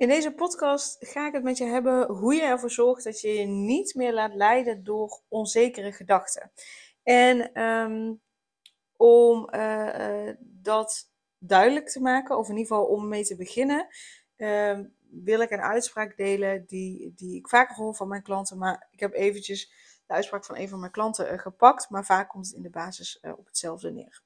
In deze podcast ga ik het met je hebben hoe je ervoor zorgt dat je je niet meer laat leiden door onzekere gedachten. En ehm, om uh, uh, dat duidelijk te maken, of in ieder geval om mee te beginnen, uh, wil ik een uitspraak delen die, die ik vaker hoor van mijn klanten. Maar ik heb eventjes de uitspraak van een van mijn klanten eh, gepakt, maar vaak komt het in de basis op hetzelfde neer.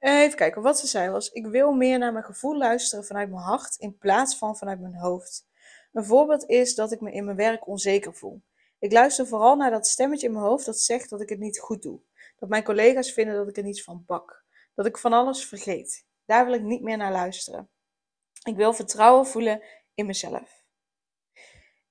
Uh, even kijken, wat ze zei was: Ik wil meer naar mijn gevoel luisteren vanuit mijn hart in plaats van vanuit mijn hoofd. Een voorbeeld is dat ik me in mijn werk onzeker voel. Ik luister vooral naar dat stemmetje in mijn hoofd dat zegt dat ik het niet goed doe. Dat mijn collega's vinden dat ik er niets van bak. Dat ik van alles vergeet. Daar wil ik niet meer naar luisteren. Ik wil vertrouwen voelen in mezelf.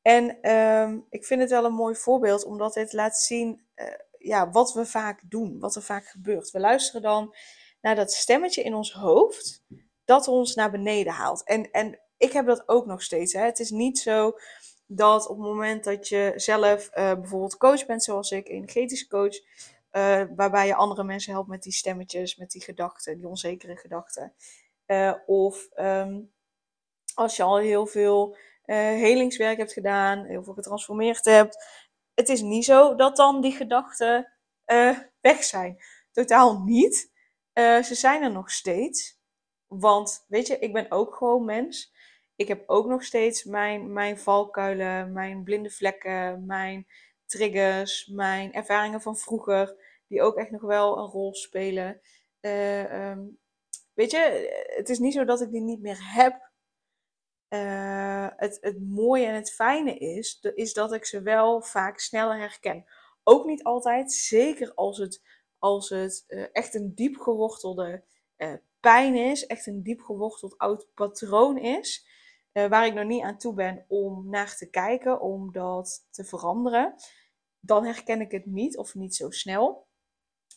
En um, ik vind het wel een mooi voorbeeld, omdat dit laat zien uh, ja, wat we vaak doen, wat er vaak gebeurt. We luisteren dan naar dat stemmetje in ons hoofd dat ons naar beneden haalt. En, en ik heb dat ook nog steeds. Hè. Het is niet zo dat op het moment dat je zelf uh, bijvoorbeeld coach bent, zoals ik, energetische coach, uh, waarbij je andere mensen helpt met die stemmetjes, met die gedachten, die onzekere gedachten. Uh, of um, als je al heel veel helingswerk hebt gedaan, heel veel getransformeerd hebt. Het is niet zo dat dan die gedachten weg zijn. Totaal niet. Uh, ze zijn er nog steeds. Want weet je, ik ben ook gewoon mens. Ik heb ook nog steeds mijn, mijn valkuilen, mijn blinde vlekken, mijn triggers, mijn ervaringen van vroeger, die ook echt nog wel een rol spelen. Uh, um, weet je, het is niet zo dat ik die niet meer heb. Uh, het, het mooie en het fijne is, is dat ik ze wel vaak sneller herken. Ook niet altijd, zeker als het als het uh, echt een diep gewortelde uh, pijn is, echt een diep geworteld oud patroon is, uh, waar ik nog niet aan toe ben om naar te kijken, om dat te veranderen, dan herken ik het niet of niet zo snel.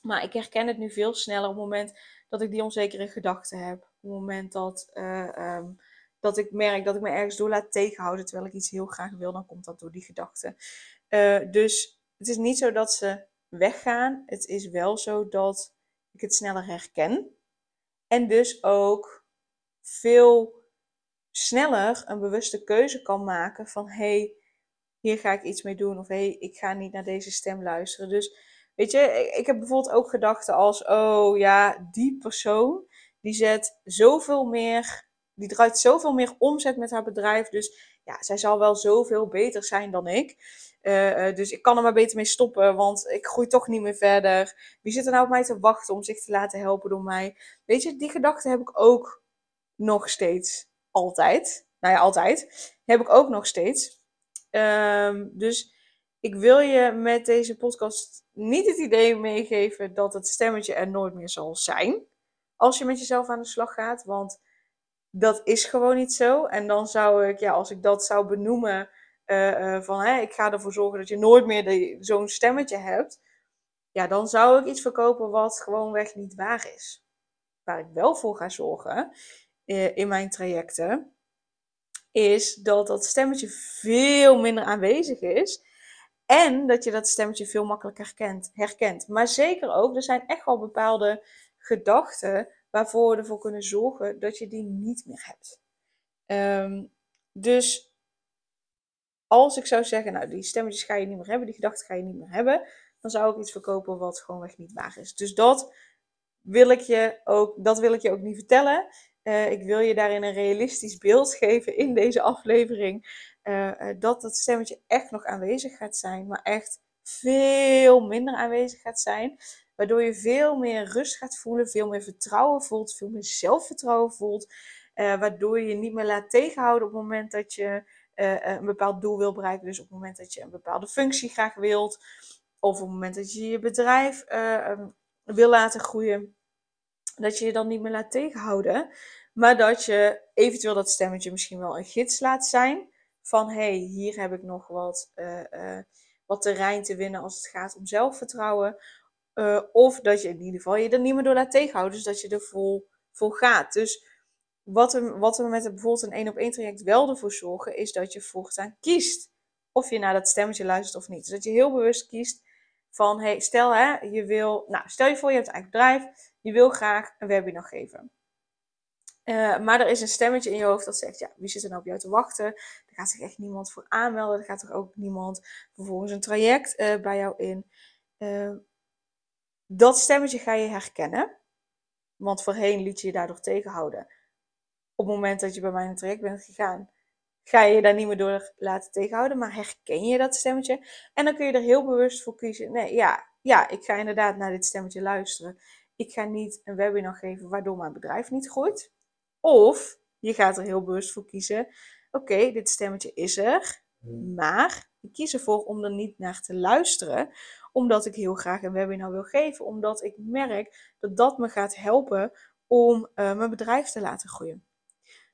Maar ik herken het nu veel sneller op het moment dat ik die onzekere gedachten heb. Op het moment dat, um, dat ik merk dat ik me ergens door laat tegenhouden terwijl ik iets heel graag wil, dan komt dat door die gedachten. dus het is niet zo dat ze weggaan. Het is wel zo dat ik het sneller herken. En dus ook veel sneller een bewuste keuze kan maken van hey, hier ga ik iets mee doen. Of hey, ik ga niet naar deze stem luisteren. Dus weet je, ik heb bijvoorbeeld ook gedachten als oh ja, die persoon die zet zoveel meer, die draait zoveel meer omzet met haar bedrijf. Dus ja, zij zal wel zoveel beter zijn dan ik. Uh, dus ik kan er maar beter mee stoppen, want ik groei toch niet meer verder. Wie zit er nou op mij te wachten om zich te laten helpen door mij? Weet je, die gedachten heb ik ook nog steeds. Altijd. Nou ja, altijd. Heb ik ook nog steeds. Um, dus ik wil je met deze podcast niet het idee meegeven dat het stemmetje er nooit meer zal zijn. Als je met jezelf aan de slag gaat. Want dat is gewoon niet zo. En dan zou ik, ja, als ik dat zou benoemen van hè, ik ga ervoor zorgen dat je nooit meer zo'n stemmetje hebt. Ja, dan zou ik iets verkopen wat gewoonweg niet waar is. Waar ik wel voor ga zorgen uh, in mijn trajecten, is dat dat stemmetje veel minder aanwezig is. En dat je dat stemmetje veel makkelijker herkent. herkent. Maar zeker ook, er zijn echt wel bepaalde gedachten waarvoor we ervoor kunnen zorgen dat je die niet meer hebt. Um, dus als ik zou zeggen, nou, die stemmetjes ga je niet meer hebben, die gedachten ga je niet meer hebben, dan zou ik iets verkopen wat gewoonweg niet waar is. Dus dat wil ik je ook, dat wil ik je ook niet vertellen. Uh, ik wil je daarin een realistisch beeld geven in deze aflevering. Uh, uh, dat dat stemmetje echt nog aanwezig gaat zijn, maar echt veel minder aanwezig gaat zijn. Waardoor je veel meer rust gaat voelen, veel meer vertrouwen voelt, veel meer zelfvertrouwen voelt. waardoor je je niet meer laat tegenhouden op het moment dat je uh, een bepaald doel wil bereiken. Dus op het moment dat je een bepaalde functie graag wilt, of op het moment dat je je bedrijf uh, um, wil laten groeien, dat je je dan niet meer laat tegenhouden. Maar dat je eventueel dat stemmetje misschien wel een gids laat zijn. van hey, hier heb ik nog wat, wat terrein te winnen als het gaat om zelfvertrouwen. of dat je in ieder geval je er niet meer door laat tegenhouden, dus dat je er vol, vol gaat. Dus wat we, wat met bijvoorbeeld een één op één traject wel ervoor zorgen, is dat je voortaan kiest of je naar dat stemmetje luistert of niet. Dus dat je heel bewust kiest van, hey, stel hè, je wil, nou, stel je voor je hebt een eigen bedrijf, je wil graag een webinar geven. Uh, maar er is een stemmetje in je hoofd dat zegt, ja, wie zit er nou op jou te wachten? Er gaat zich echt niemand voor aanmelden. Er gaat er ook niemand vervolgens een traject uh, bij jou in. Uh, dat stemmetje ga je herkennen. Want voorheen liet je je daardoor tegenhouden. Op het moment dat je bij mij in traject bent gegaan, ga je je daar niet meer door laten tegenhouden. Maar herken je dat stemmetje? En dan kun je er heel bewust voor kiezen. Nee, ja, ja, ik ga inderdaad naar dit stemmetje luisteren. Ik ga niet een webinar geven waardoor mijn bedrijf niet groeit. Of je gaat er heel bewust voor kiezen. Oké, dit stemmetje is er. Maar ik kies ervoor om er niet naar te luisteren. Omdat ik heel graag een webinar wil geven. Omdat ik merk dat dat me gaat helpen om uh, mijn bedrijf te laten groeien.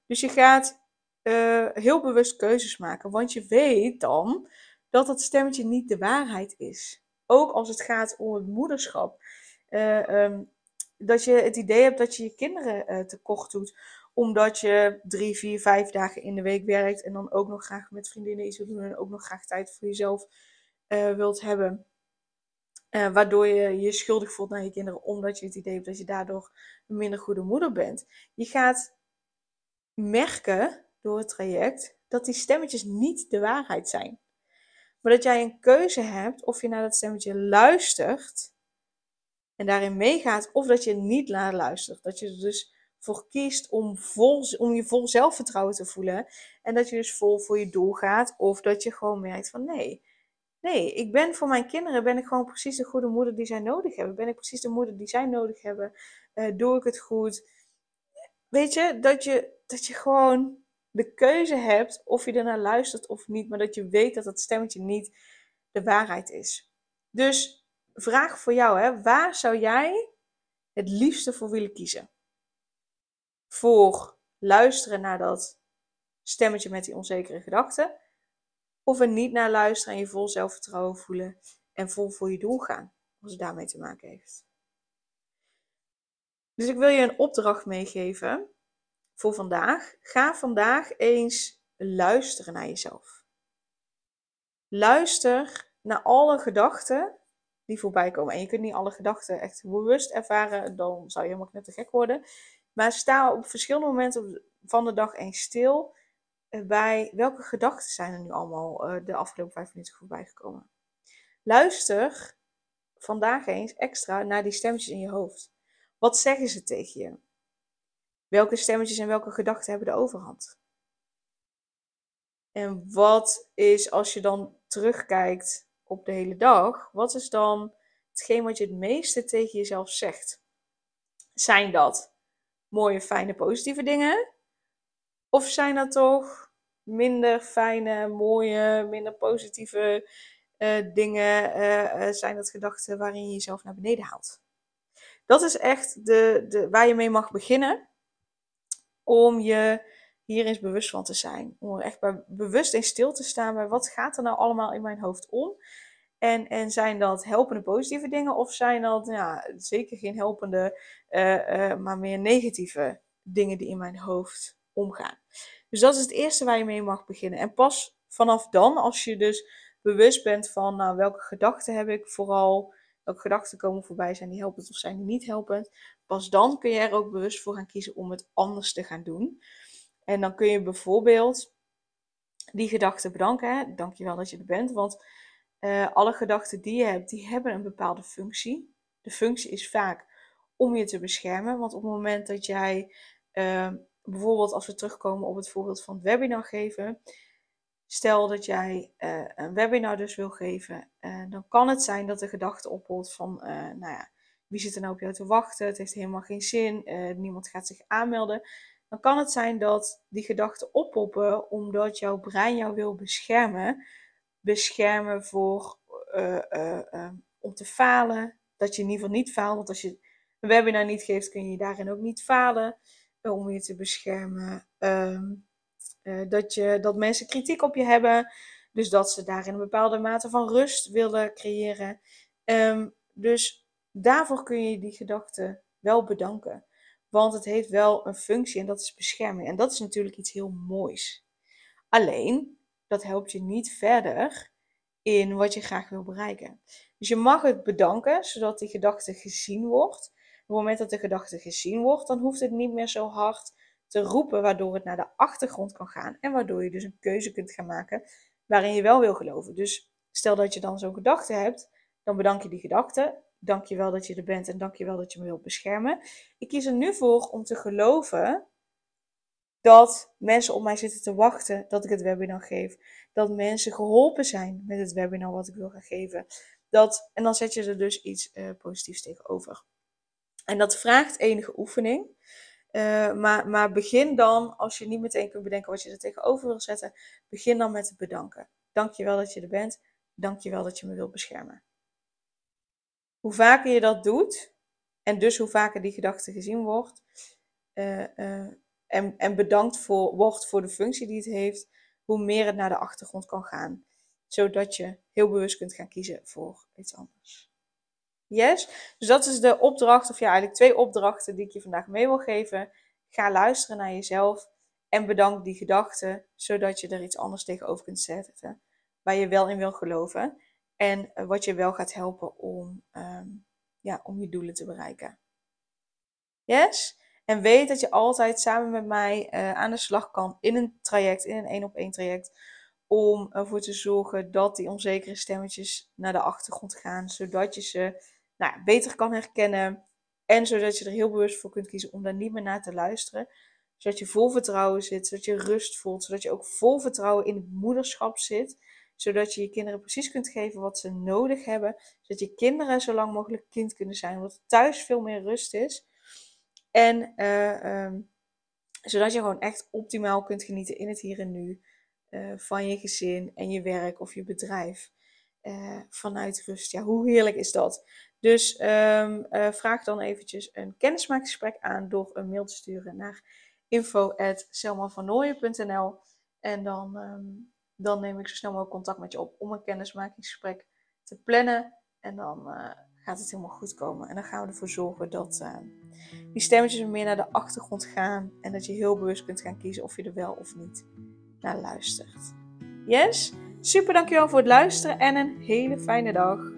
Dus je gaat uh, heel bewust keuzes maken. Want je weet dan dat dat stemmetje niet de waarheid is. Ook als het gaat om het moederschap. Uh, um, dat je het idee hebt dat je je kinderen uh, tekort doet. Omdat je drie, vier, vijf dagen in de week werkt. En dan ook nog graag met vriendinnen iets wil doen. En ook nog graag tijd voor jezelf wilt hebben. waardoor je je schuldig voelt naar je kinderen. Omdat je het idee hebt dat je daardoor een minder goede moeder bent. Je gaat merken door het traject dat die stemmetjes niet de waarheid zijn. Maar dat jij een keuze hebt of je naar dat stemmetje luistert en daarin meegaat, of dat je niet naar luistert. Dat je er dus voor kiest om, vol, om je vol zelfvertrouwen te voelen en dat je dus vol voor je doel gaat, of dat je gewoon merkt van nee. Nee, ik ben voor mijn kinderen ben ik gewoon precies de goede moeder die zij nodig hebben. Ben ik precies de moeder die zij nodig hebben? Uh, doe ik het goed? Weet je, dat je, dat je gewoon de keuze hebt of je ernaar luistert of niet, maar dat je weet dat dat stemmetje niet de waarheid is. Dus vraag voor jou, hè, waar zou jij het liefste voor willen kiezen? Voor luisteren naar dat stemmetje met die onzekere gedachten, of er niet naar luisteren en je vol zelfvertrouwen voelen en vol voor je doel gaan, als het daarmee te maken heeft. Dus ik wil je een opdracht meegeven voor vandaag. Ga vandaag eens luisteren naar jezelf. Luister naar alle gedachten die voorbij komen. En je kunt niet alle gedachten echt bewust ervaren, dan zou je helemaal net te gek worden. Maar sta op verschillende momenten van de dag eens stil bij welke gedachten zijn er nu allemaal eh, de afgelopen vijf minuten voorbij gekomen. Luister vandaag eens extra naar die stemmetjes in je hoofd. Wat zeggen ze tegen je? Welke stemmetjes en welke gedachten hebben de overhand? En wat is, als je dan terugkijkt op de hele dag, wat is dan hetgeen wat je het meeste tegen jezelf zegt? Zijn dat mooie, fijne, positieve dingen? Of zijn dat toch minder fijne, mooie, minder positieve uh, dingen? Uh, uh, zijn dat gedachten waarin je jezelf naar beneden haalt? Dat is echt de, de, waar je mee mag beginnen om je hier eens bewust van te zijn. Om er echt bewust in stil te staan bij wat gaat er nou allemaal in mijn hoofd om. En, en zijn dat helpende positieve dingen of zijn dat ja, zeker geen helpende, uh, uh, maar meer negatieve dingen die in mijn hoofd omgaan. Dus dat is het eerste waar je mee mag beginnen. En pas vanaf dan, als je dus bewust bent van nou, welke gedachten heb ik vooral, welke gedachten komen voorbij, zijn die helpend of zijn die niet helpend, Pas dan kun je er ook bewust voor gaan kiezen om het anders te gaan doen. En dan kun je bijvoorbeeld die gedachten bedanken. Hè? Dankjewel dat je er bent. Want uh, alle gedachten die je hebt, die hebben een bepaalde functie. De functie is vaak om je te beschermen. Want op het moment dat jij, uh, bijvoorbeeld als we terugkomen op het voorbeeld van het webinar geven. Stel dat jij uh, een webinar dus wil geven, dan kan het zijn dat de gedachte opholt van, nou ja, wie zit er nou op jou te wachten? Het heeft helemaal geen zin. Niemand gaat zich aanmelden. Dan kan het zijn dat die gedachten oppoppen omdat jouw brein jou wil beschermen. Beschermen voor, om te falen. Dat je in ieder geval niet faalt. Want als je een webinar niet geeft, kun je daarin ook niet falen. om je te beschermen. Um, eh, dat, je, dat mensen kritiek op je hebben. Dus dat ze daarin een bepaalde mate van rust willen creëren. Ehm, dus daarvoor kun je die gedachte wel bedanken. Want het heeft wel een functie en dat is bescherming. En dat is natuurlijk iets heel moois. Alleen, dat helpt je niet verder in wat je graag wil bereiken. Dus je mag het bedanken, zodat die gedachte gezien wordt. Op het moment dat de gedachte gezien wordt, dan hoeft het niet meer zo hard te roepen, waardoor het naar de achtergrond kan gaan. En waardoor je dus een keuze kunt gaan maken waarin je wel wil geloven. Dus stel dat je dan zo'n gedachte hebt, dan bedank je die gedachte. Dank je wel dat je er bent en dank je wel dat je me wilt beschermen. Ik kies er nu voor om te geloven dat mensen op mij zitten te wachten dat ik het webinar geef. Dat mensen geholpen zijn met het webinar wat ik wil gaan geven. Dat, en dan zet je er dus iets uh, positiefs tegenover. En dat vraagt enige oefening. Uh, maar, maar begin dan, als je niet meteen kunt bedenken wat je er tegenover wil zetten, begin dan met te bedanken. Dank je wel dat je er bent. Dank je wel dat je me wilt beschermen. Hoe vaker je dat doet, en dus hoe vaker die gedachte gezien wordt, uh, uh, en, en bedankt voor, wordt voor de functie die het heeft, hoe meer het naar de achtergrond kan gaan. Zodat je heel bewust kunt gaan kiezen voor iets anders. Yes? Dus dat is de opdracht, of ja, eigenlijk twee opdrachten die ik je vandaag mee wil geven. Ga luisteren naar jezelf en bedank die gedachten, zodat je er iets anders tegenover kunt zetten. Waar je wel in wil geloven. En eh, wat je wel gaat helpen om, um, ja, om je doelen te bereiken. Yes? En weet dat je altijd samen met mij uh, aan de slag kan in een traject, in een één op één traject. Om ervoor te zorgen dat die onzekere stemmetjes naar de achtergrond gaan. Zodat je ze nou, beter kan herkennen. En zodat je er heel bewust voor kunt kiezen om daar niet meer naar te luisteren. Zodat je vol vertrouwen zit, zodat je rust voelt. Zodat je ook vol vertrouwen in het moederschap zit. Zodat je je kinderen precies kunt geven wat ze nodig hebben. Zodat je kinderen zo lang mogelijk kind kunnen zijn. Omdat thuis veel meer rust is. En uh, um, zodat je gewoon echt optimaal kunt genieten in het hier en nu. Uh, van je gezin en je werk of je bedrijf. Uh, vanuit rust. Ja, hoe heerlijk is dat? Dus um, vraag dan eventjes een kennismakingsgesprek aan door een mail te sturen naar info.selmavernooien.nl En dan, um, dan neem ik zo snel mogelijk contact met je op om een kennismakingsgesprek te plannen. En dan gaat het helemaal goed komen. En dan gaan we ervoor zorgen dat uh, die stemmetjes meer naar de achtergrond gaan. En dat je heel bewust kunt gaan kiezen of je er wel of niet naar luistert. Yes? Super dankjewel voor het luisteren en een hele fijne dag.